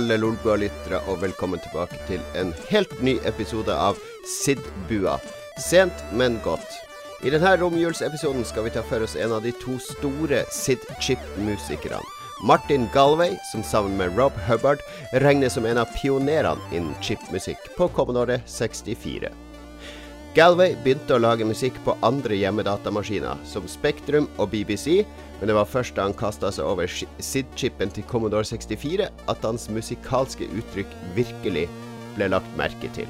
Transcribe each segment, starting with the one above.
alle Lolbua-lyttere, og velkommen tilbake til en helt ny episode av Sidbua. Sent, men godt. I denne romjulsepisoden skal vi ta for oss en av de to store Sid-chip-musikerne. Martin Galway, som sammen med Rob Hubbard regnes som en av pionerene innen chipmusikk på Commodore 64. Galway begynte å lage musikk på andre hjemmedatamaskiner, som Spektrum og BBC, men det var først da han kasta seg over SID-chipen til Commodore 64 at hans musikalske uttrykk virkelig ble lagt merke til.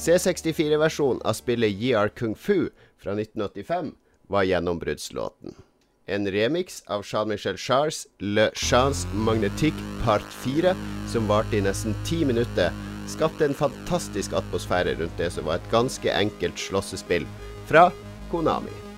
C64-versjonen av spillet JR Kung Fu fra 1985 var gjennombruddslåten. En remix av Jean-Michel Charles Le Chance Magnétique Part 4, som varte i nesten ti minutter, skapte en fantastisk atmosfære rundt det som var et ganske enkelt slåssespill fra Konami.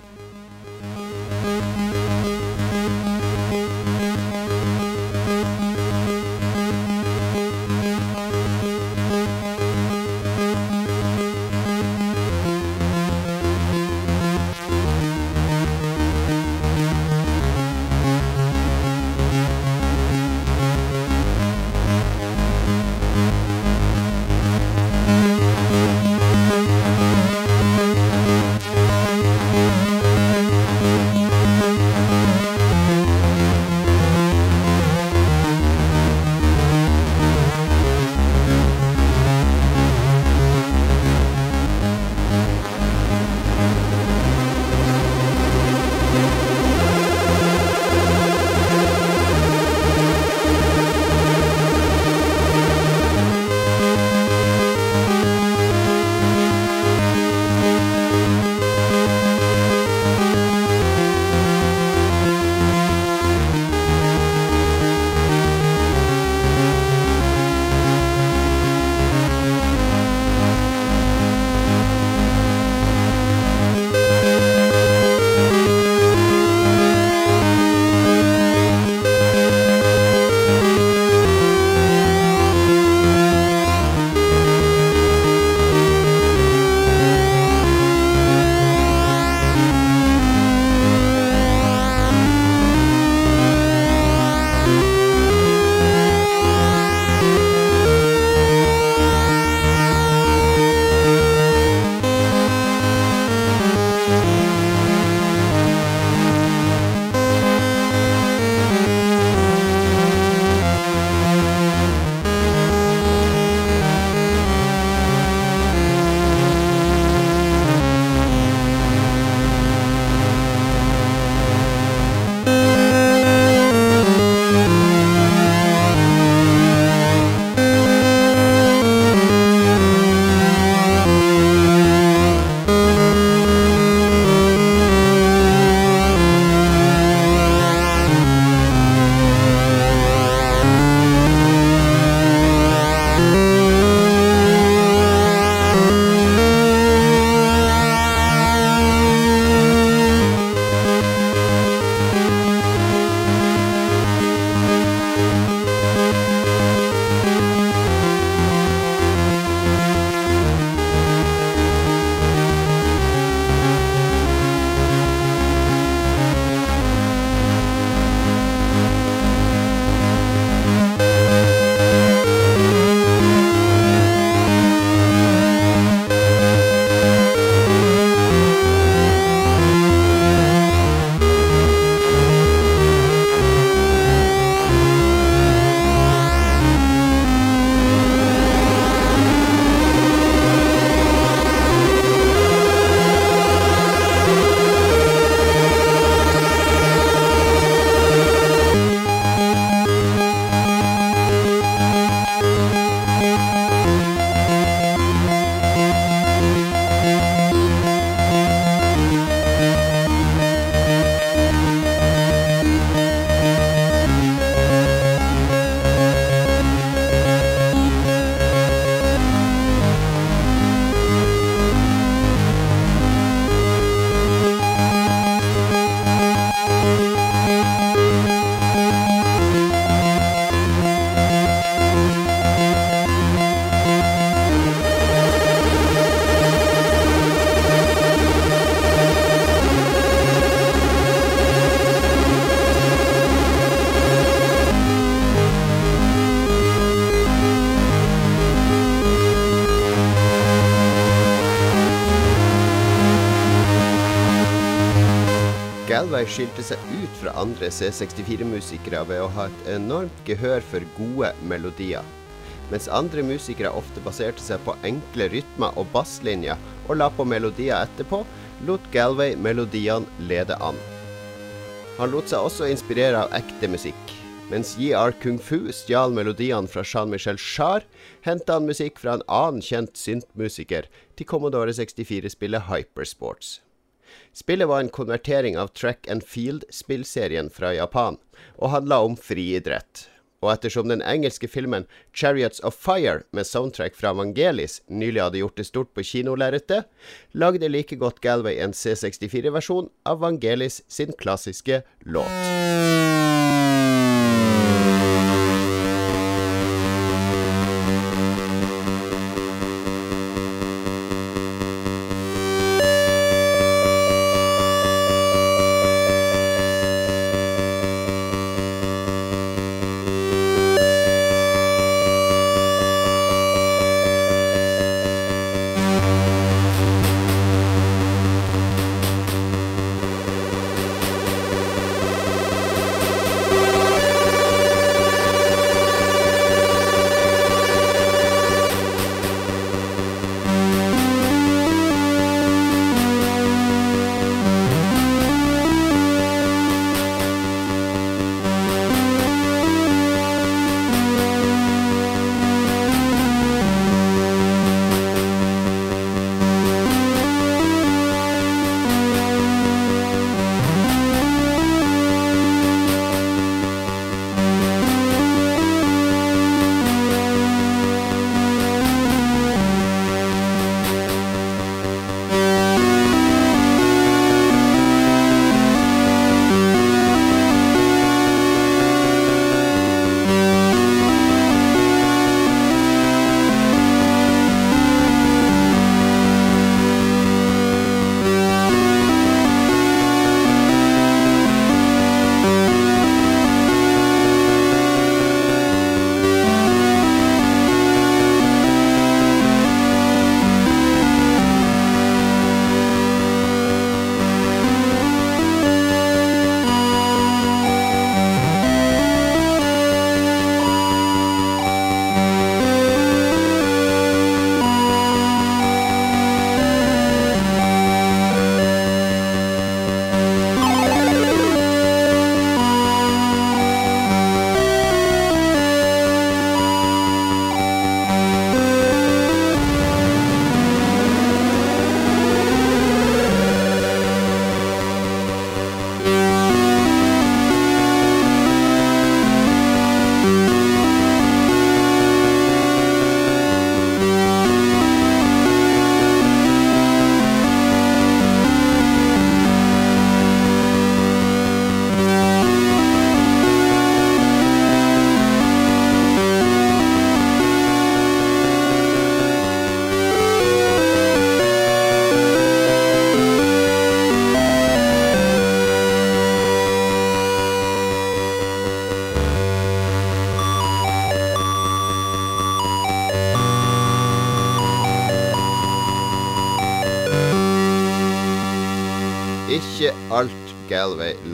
Galway skilte seg ut fra andre C64-musikere ved å ha et enormt gehør for gode melodier. Mens andre musikere ofte baserte seg på enkle rytmer og basslinjer og la på melodier etterpå, lot Galway melodiene lede an. Han lot seg også inspirere av ekte musikk. Mens JR Kung Fu stjal melodiene fra Jean-Michel Jarre, henta han musikk fra en annen kjent syntmusiker til Commodore 64-spillet Hypersports. Spillet var en konvertering av Track and Field-spillserien fra Japan, og handla om friidrett. Og ettersom den engelske filmen 'Chariots of Fire' med soundtrack fra Vangelis nylig hadde gjort det stort på kinolerretet, lagde like godt Galway en C64-versjon av Vangelis sin klassiske låt.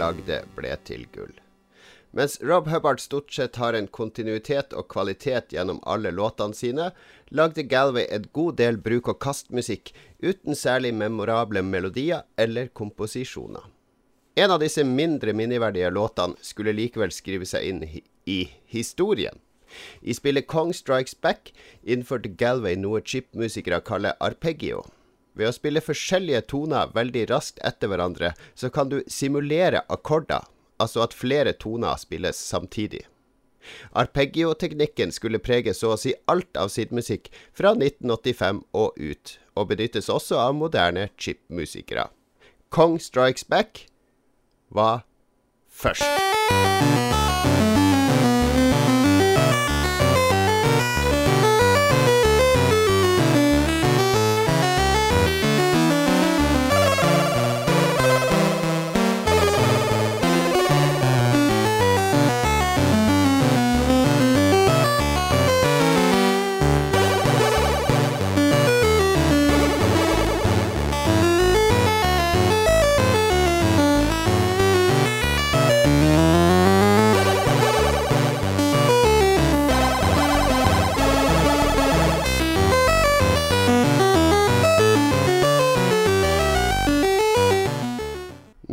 Lagde, ble til gull. Mens Rob Hubbard stort sett har en kontinuitet og kvalitet gjennom alle låtene sine, lagde Galway et god del bruk-og-kast-musikk uten særlig memorable melodier eller komposisjoner. En av disse mindre minneverdige låtene skulle likevel skrive seg inn i historien. I spillet Kong Strikes Back innførte Galway noe chipmusikere kaller arpeggio. Ved å spille forskjellige toner veldig raskt etter hverandre, så kan du simulere akkorder, altså at flere toner spilles samtidig. Arpeggio-teknikken skulle prege så å si alt av sidmusikk fra 1985 og ut, og benyttes også av moderne chipmusikere. Kong Strikes Back var først.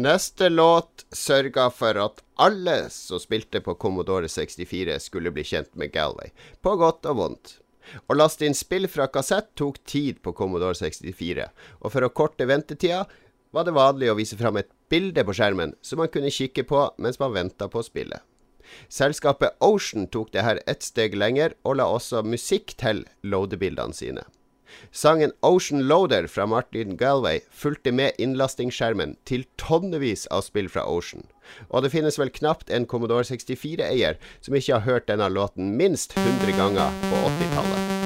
Beste låt sørga for at alle som spilte på Commodore 64, skulle bli kjent med Galway, på godt og vondt. Å laste inn spill fra kassett tok tid på Commodore 64, og for å korte ventetida var det vanlig å vise fram et bilde på skjermen som man kunne kikke på mens man venta på spillet. Selskapet Ocean tok det her ett steg lenger, og la også musikk til loadebildene sine. Sangen 'Ocean Loader' fra Martin Galway fulgte med innlastingsskjermen til tonnevis av spill fra Ocean. Og det finnes vel knapt en Commodore 64-eier som ikke har hørt denne låten minst 100 ganger på 80-tallet.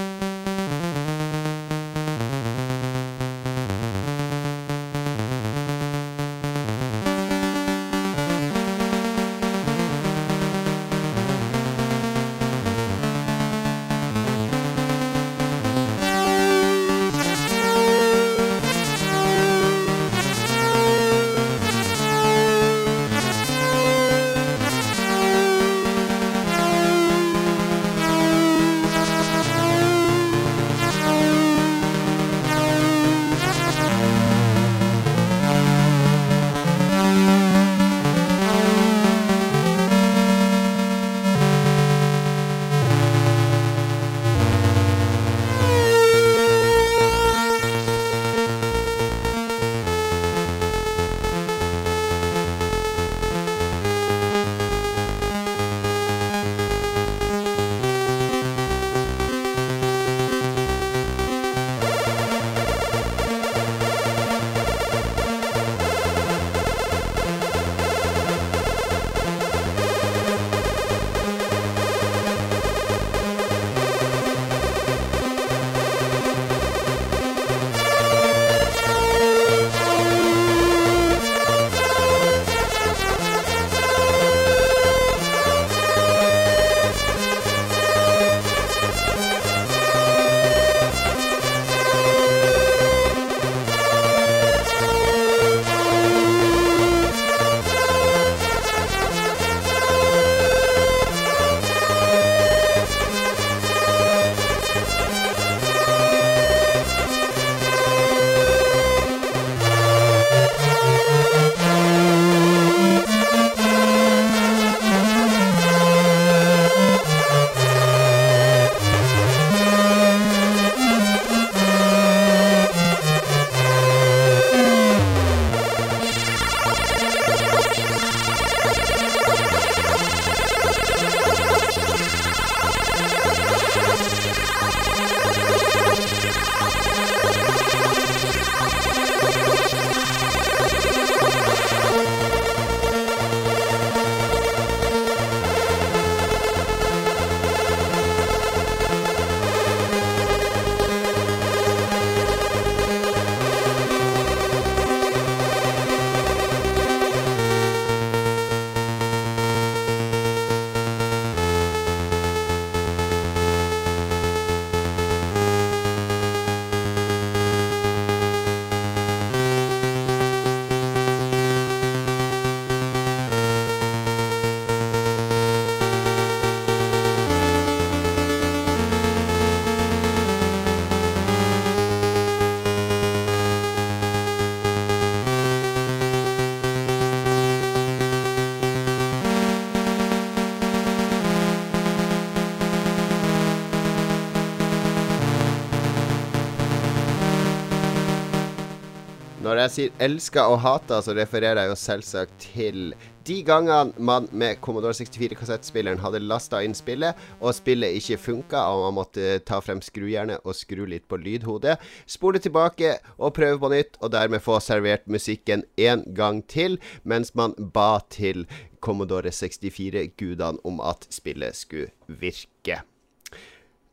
Jeg sier 'elska' og 'hata', så refererer jeg jo selvsagt til de gangene man med Commodore 64-kassettspilleren hadde lasta inn spillet, og spillet ikke funka, og man måtte ta frem skrujernet og skru litt på lydhodet, spole tilbake og prøve på nytt, og dermed få servert musikken en gang til, mens man ba til Commodore 64-gudene om at spillet skulle virke.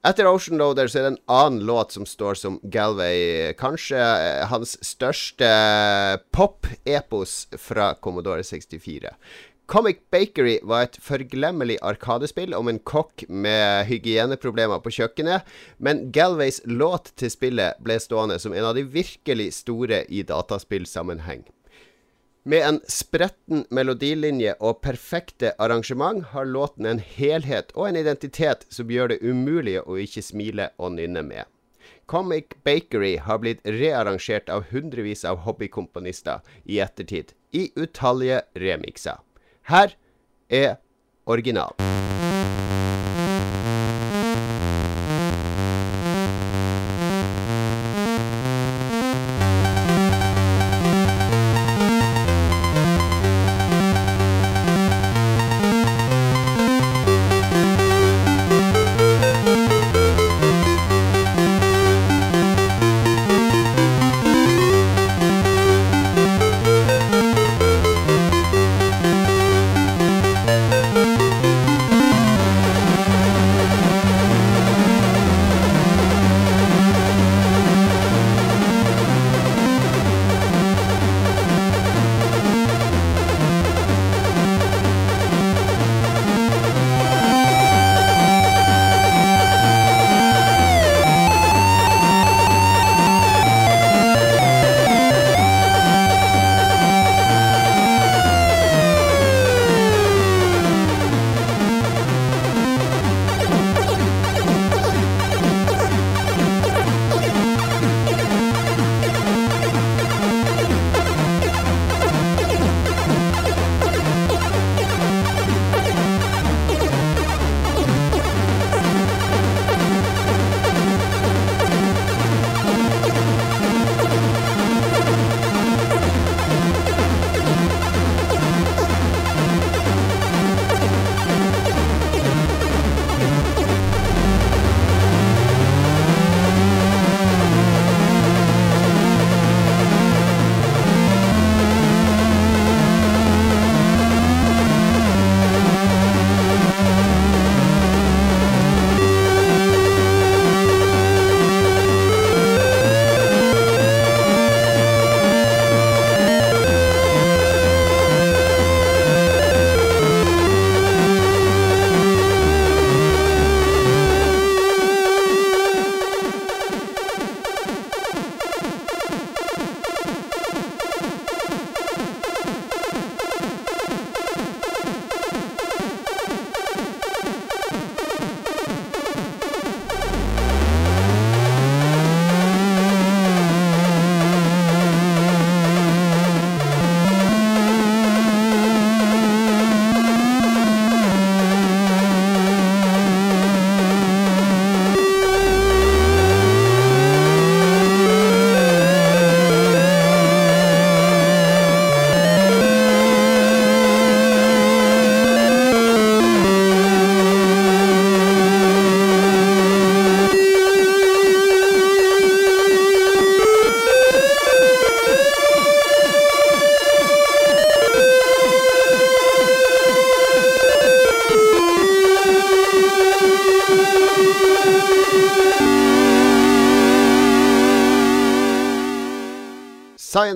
Etter Ocean Loader så er det en annen låt som står som Galway. Kanskje eh, hans største pop-epos fra Commodore 64. Comic Bakery var et forglemmelig arkadespill om en kokk med hygieneproblemer på kjøkkenet, men Galways låt til spillet ble stående som en av de virkelig store i dataspillsammenheng. Med en spretten melodilinje og perfekte arrangement har låten en helhet og en identitet som gjør det umulig å ikke smile og nynne med. Comic Bakery har blitt rearrangert av hundrevis av hobbykomponister i ettertid, i utallige remixer. Her er originalen.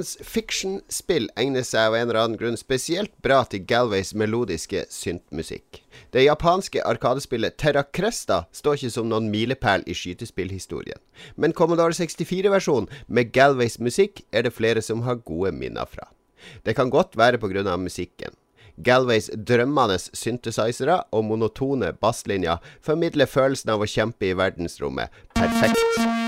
Science fiction-spill egner seg av en eller annen grunn spesielt bra til Galways melodiske syntmusikk. Det japanske arkadespillet Terra Cresta står ikke som noen milepæl i skytespillhistorien, men Commodore 64-versjonen med Galways musikk er det flere som har gode minner fra. Det kan godt være pga. musikken. Galways drømmende synthesizere og monotone basslinjer formidler følelsen av å kjempe i verdensrommet perfekt.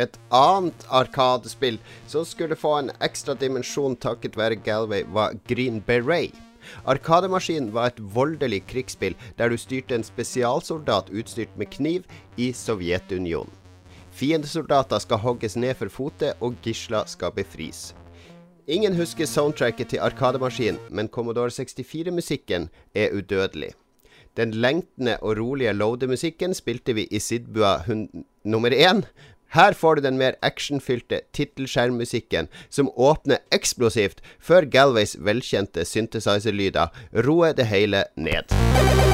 Et annet Arkadespill som skulle få en ekstra dimensjon takket være Galway, var Green Beret. Arkademaskinen var et voldelig krigsspill der du styrte en spesialsoldat utstyrt med kniv i Sovjetunionen. Fiendesoldater skal hogges ned for fote, og gisler skal befris. Ingen husker soundtracket til Arkademaskinen, men Commodore 64-musikken er udødelig. Den lengtende og rolige loademusikken spilte vi i Sidbua nummer én. Her får du den mer actionfylte tittelskjermmusikken, som åpner eksplosivt før Galways velkjente synthesizer-lyder roer det hele ned.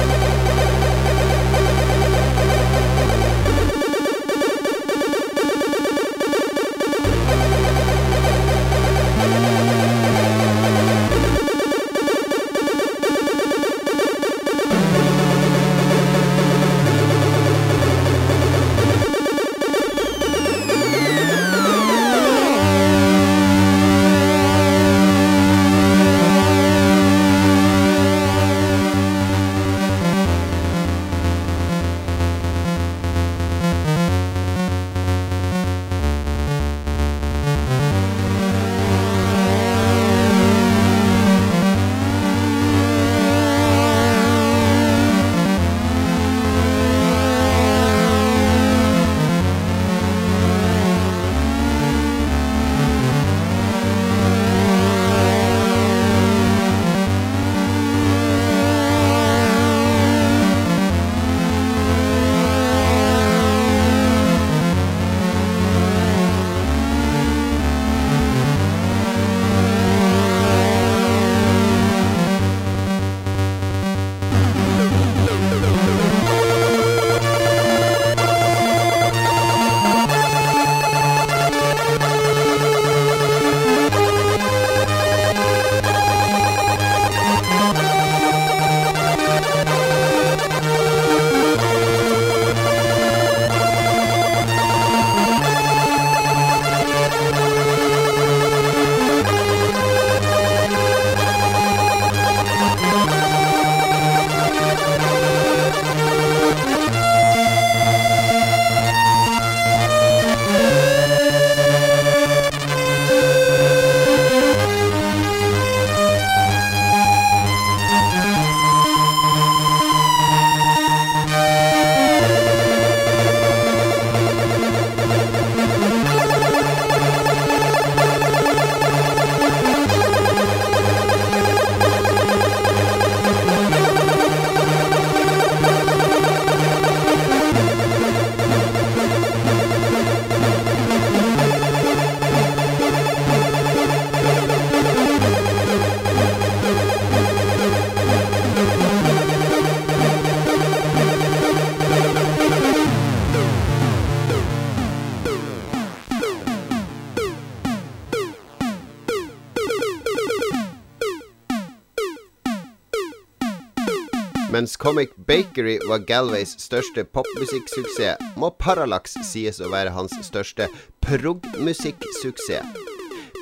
Mens Comic Bakery var Galways største popmusikksuksess, må Parallax sies å være hans største prog-musikksuksess.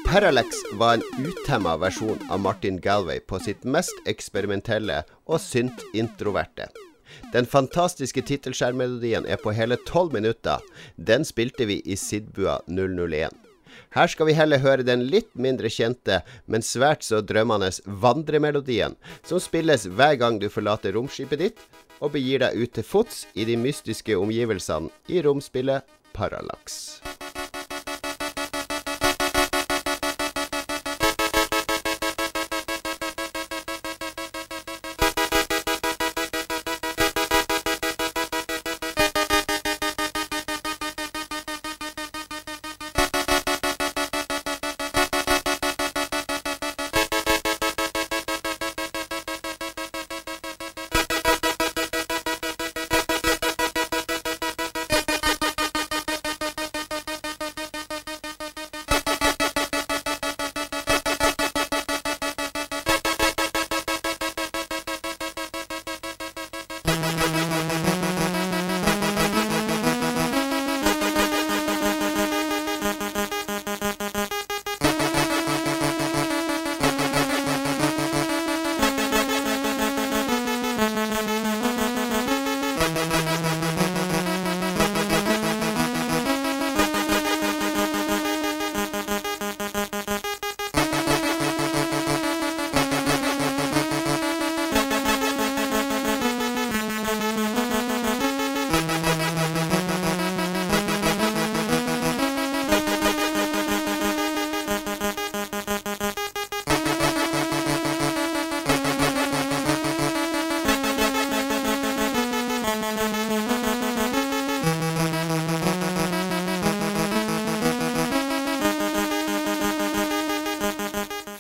Parallax var en utemma versjon av Martin Galway på sitt mest eksperimentelle og synt-introverte. Den fantastiske tittelskjermmelodien er på hele tolv minutter. Den spilte vi i Sidbua 001. Her skal vi heller høre den litt mindre kjente, men svært så drømmende vandremelodien, som spilles hver gang du forlater romskipet ditt og begir deg ut til fots i de mystiske omgivelsene i romspillet Parallax.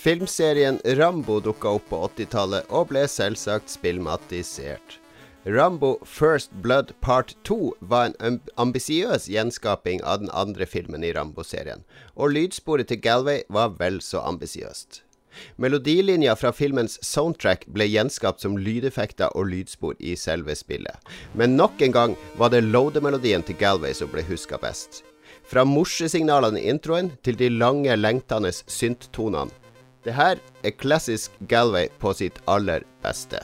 Filmserien Rambo dukka opp på 80-tallet og ble selvsagt spillmatisert. Rambo First Blood Part 2 var en ambisiøs gjenskaping av den andre filmen i Rambo-serien, og lydsporet til Galway var vel så ambisiøst. Melodilinja fra filmens soundtrack ble gjenskapt som lydeffekter og lydspor i selve spillet. Men nok en gang var det loademelodien til Galway som ble huska best. Fra morsesignalene i introen til de lange, lengtende synttonene det her er klassisk Galway på sitt aller beste.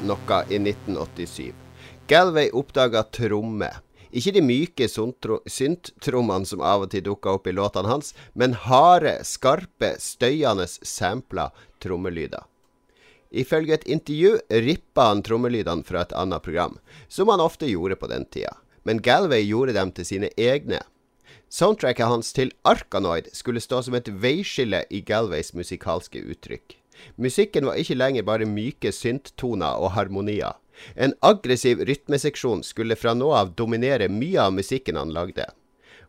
Noe i 1987. Galway oppdaga tromme. Ikke de myke synttrommene som av og til dukka opp i låtene hans, men harde, skarpe, støyende sampla trommelyder. Ifølge et intervju rippa han trommelydene fra et annet program, som han ofte gjorde på den tida, men Galway gjorde dem til sine egne. Soundtracket hans til Arkanoid skulle stå som et veiskille i Galways musikalske uttrykk. Musikken var ikke lenger bare myke synttoner og harmonier. En aggressiv rytmeseksjon skulle fra nå av dominere mye av musikken han lagde.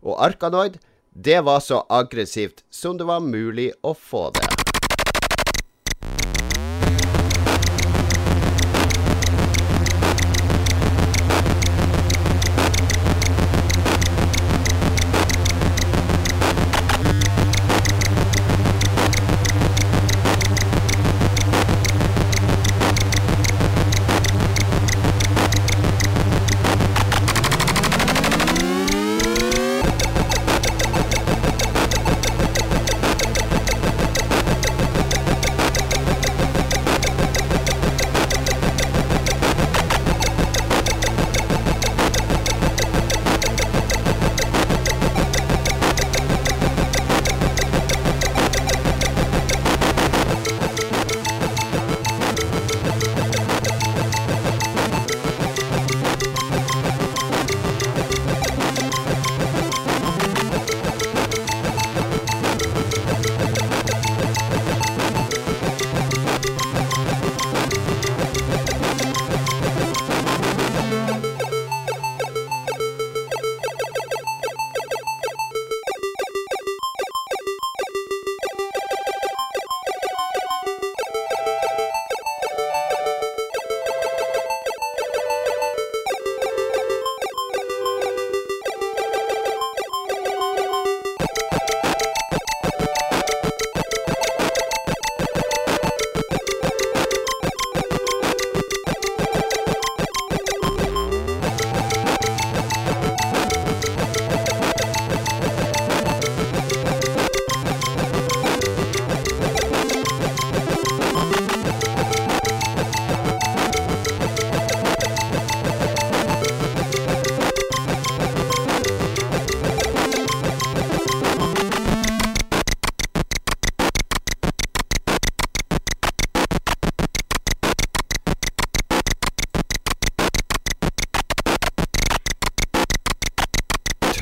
Og Arkanoid, det var så aggressivt som det var mulig å få det.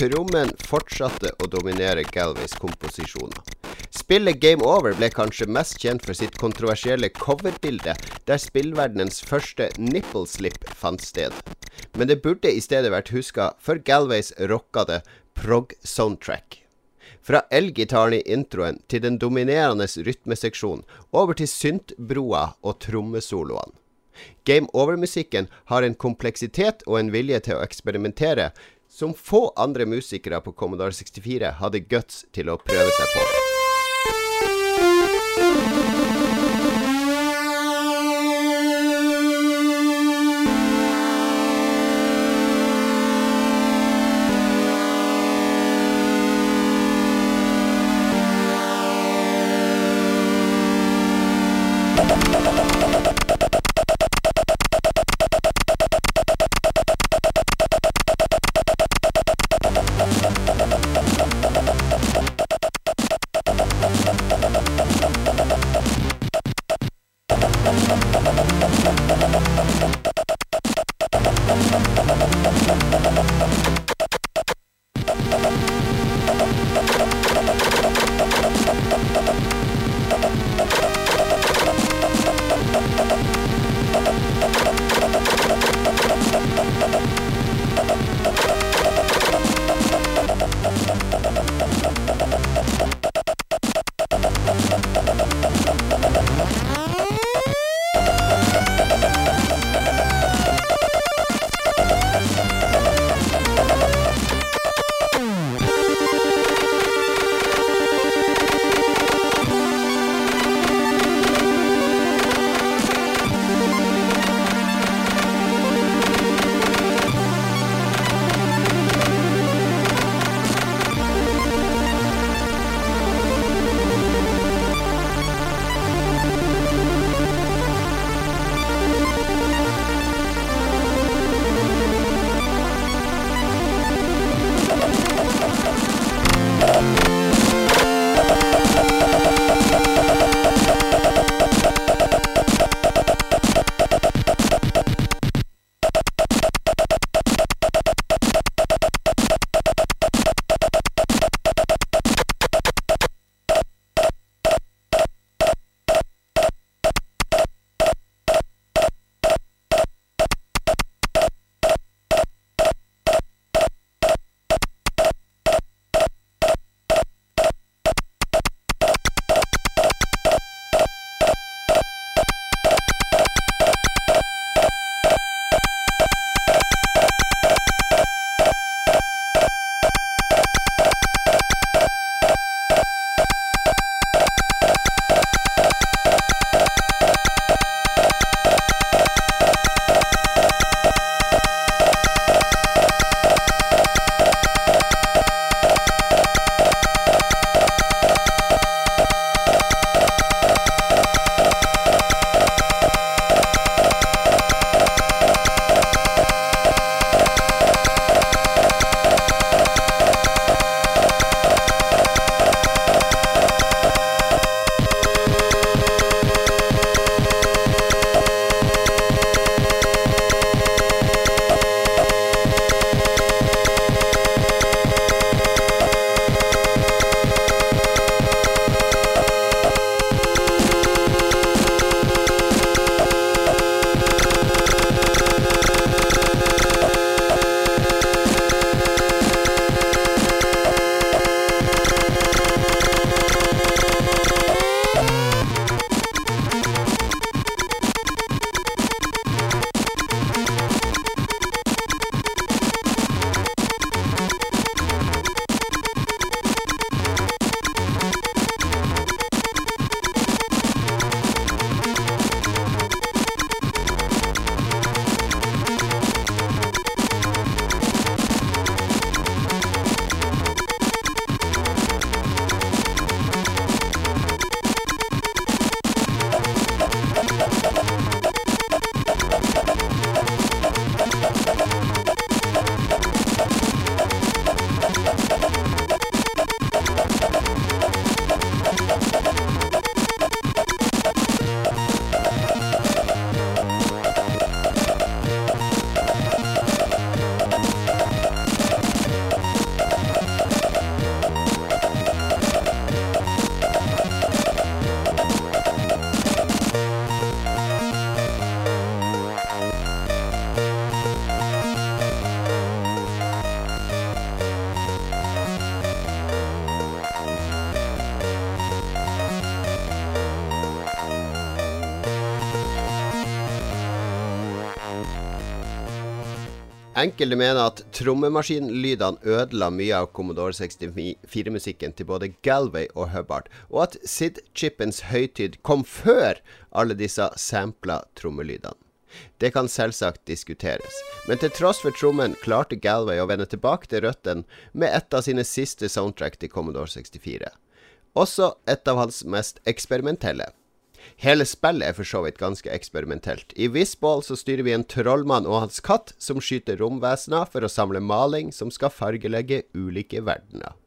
Trommen fortsatte å dominere Galways komposisjoner. Spillet Game Over ble kanskje mest kjent for sitt kontroversielle coverbilde, der spillverdenens første nipple-slip fant sted. Men det burde i stedet vært huska for Galways rockede prog-soundtrack. Fra elgitaren i introen til den dominerende rytmeseksjonen, over til syntbroa og trommesoloene. Game Over-musikken har en kompleksitet og en vilje til å eksperimentere som få andre musikere på Commodore 64 hadde guts til å prøve seg på. Enkelte mener at trommemaskinlydene ødela mye av Commodore 64-musikken til både Galway og Hubbard, og at SID-chipens høytid kom før alle disse sampla trommelydene. Det kan selvsagt diskuteres, men til tross for trommen klarte Galway å vende tilbake til røttene med et av sine siste soundtrack til Commodore 64. Også et av hans mest eksperimentelle. Hele spillet er for så vidt ganske eksperimentelt. I Wisball så styrer vi en trollmann og hans katt som skyter romvesener for å samle maling som skal fargelegge ulike verdener.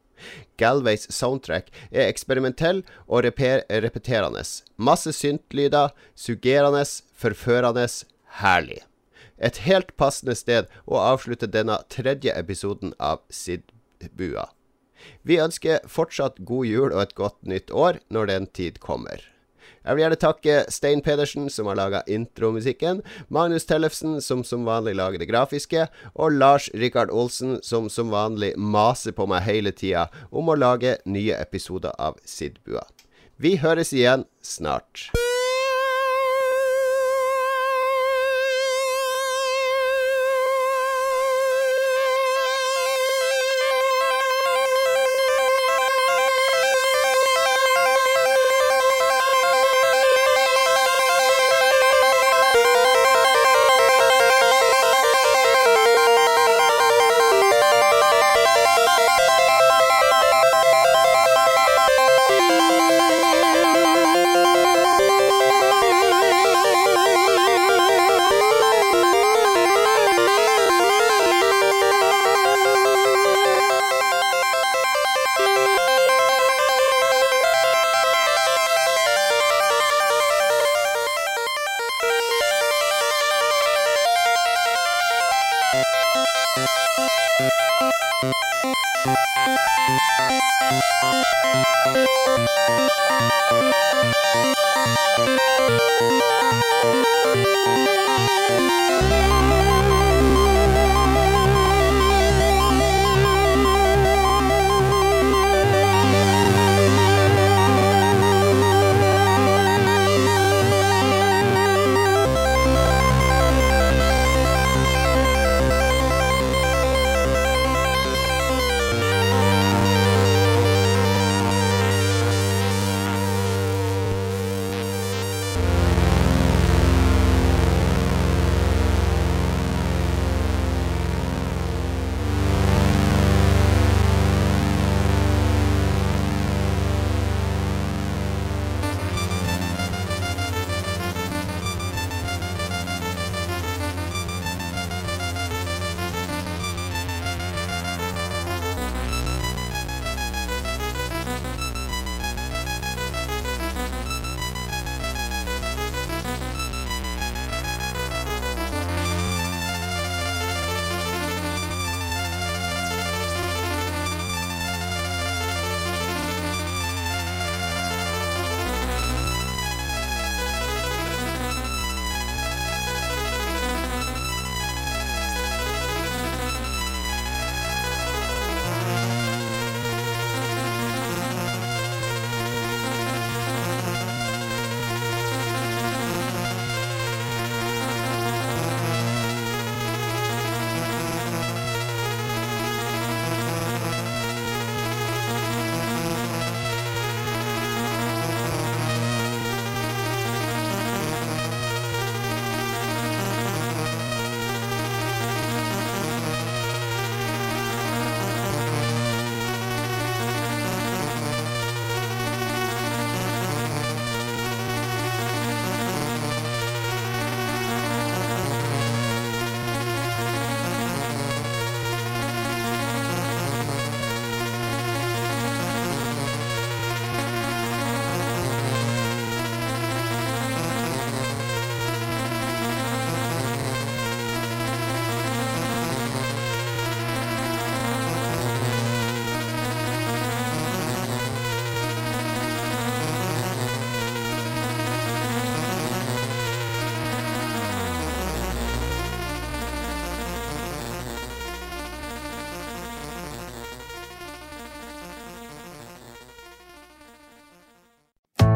Galways soundtrack er eksperimentell og repeterende. Masse syntlyder, suggerende, forførende, herlig. Et helt passende sted å avslutte denne tredje episoden av Sid-bua. Vi ønsker fortsatt god jul og et godt nytt år når den tid kommer. Jeg vil gjerne takke Stein Pedersen, som har laga intromusikken, Magnus Tellefsen, som som vanlig lager det grafiske, og Lars Rikard Olsen, som som vanlig maser på meg hele tida om å lage nye episoder av Sidbua. Vi høres igjen snart.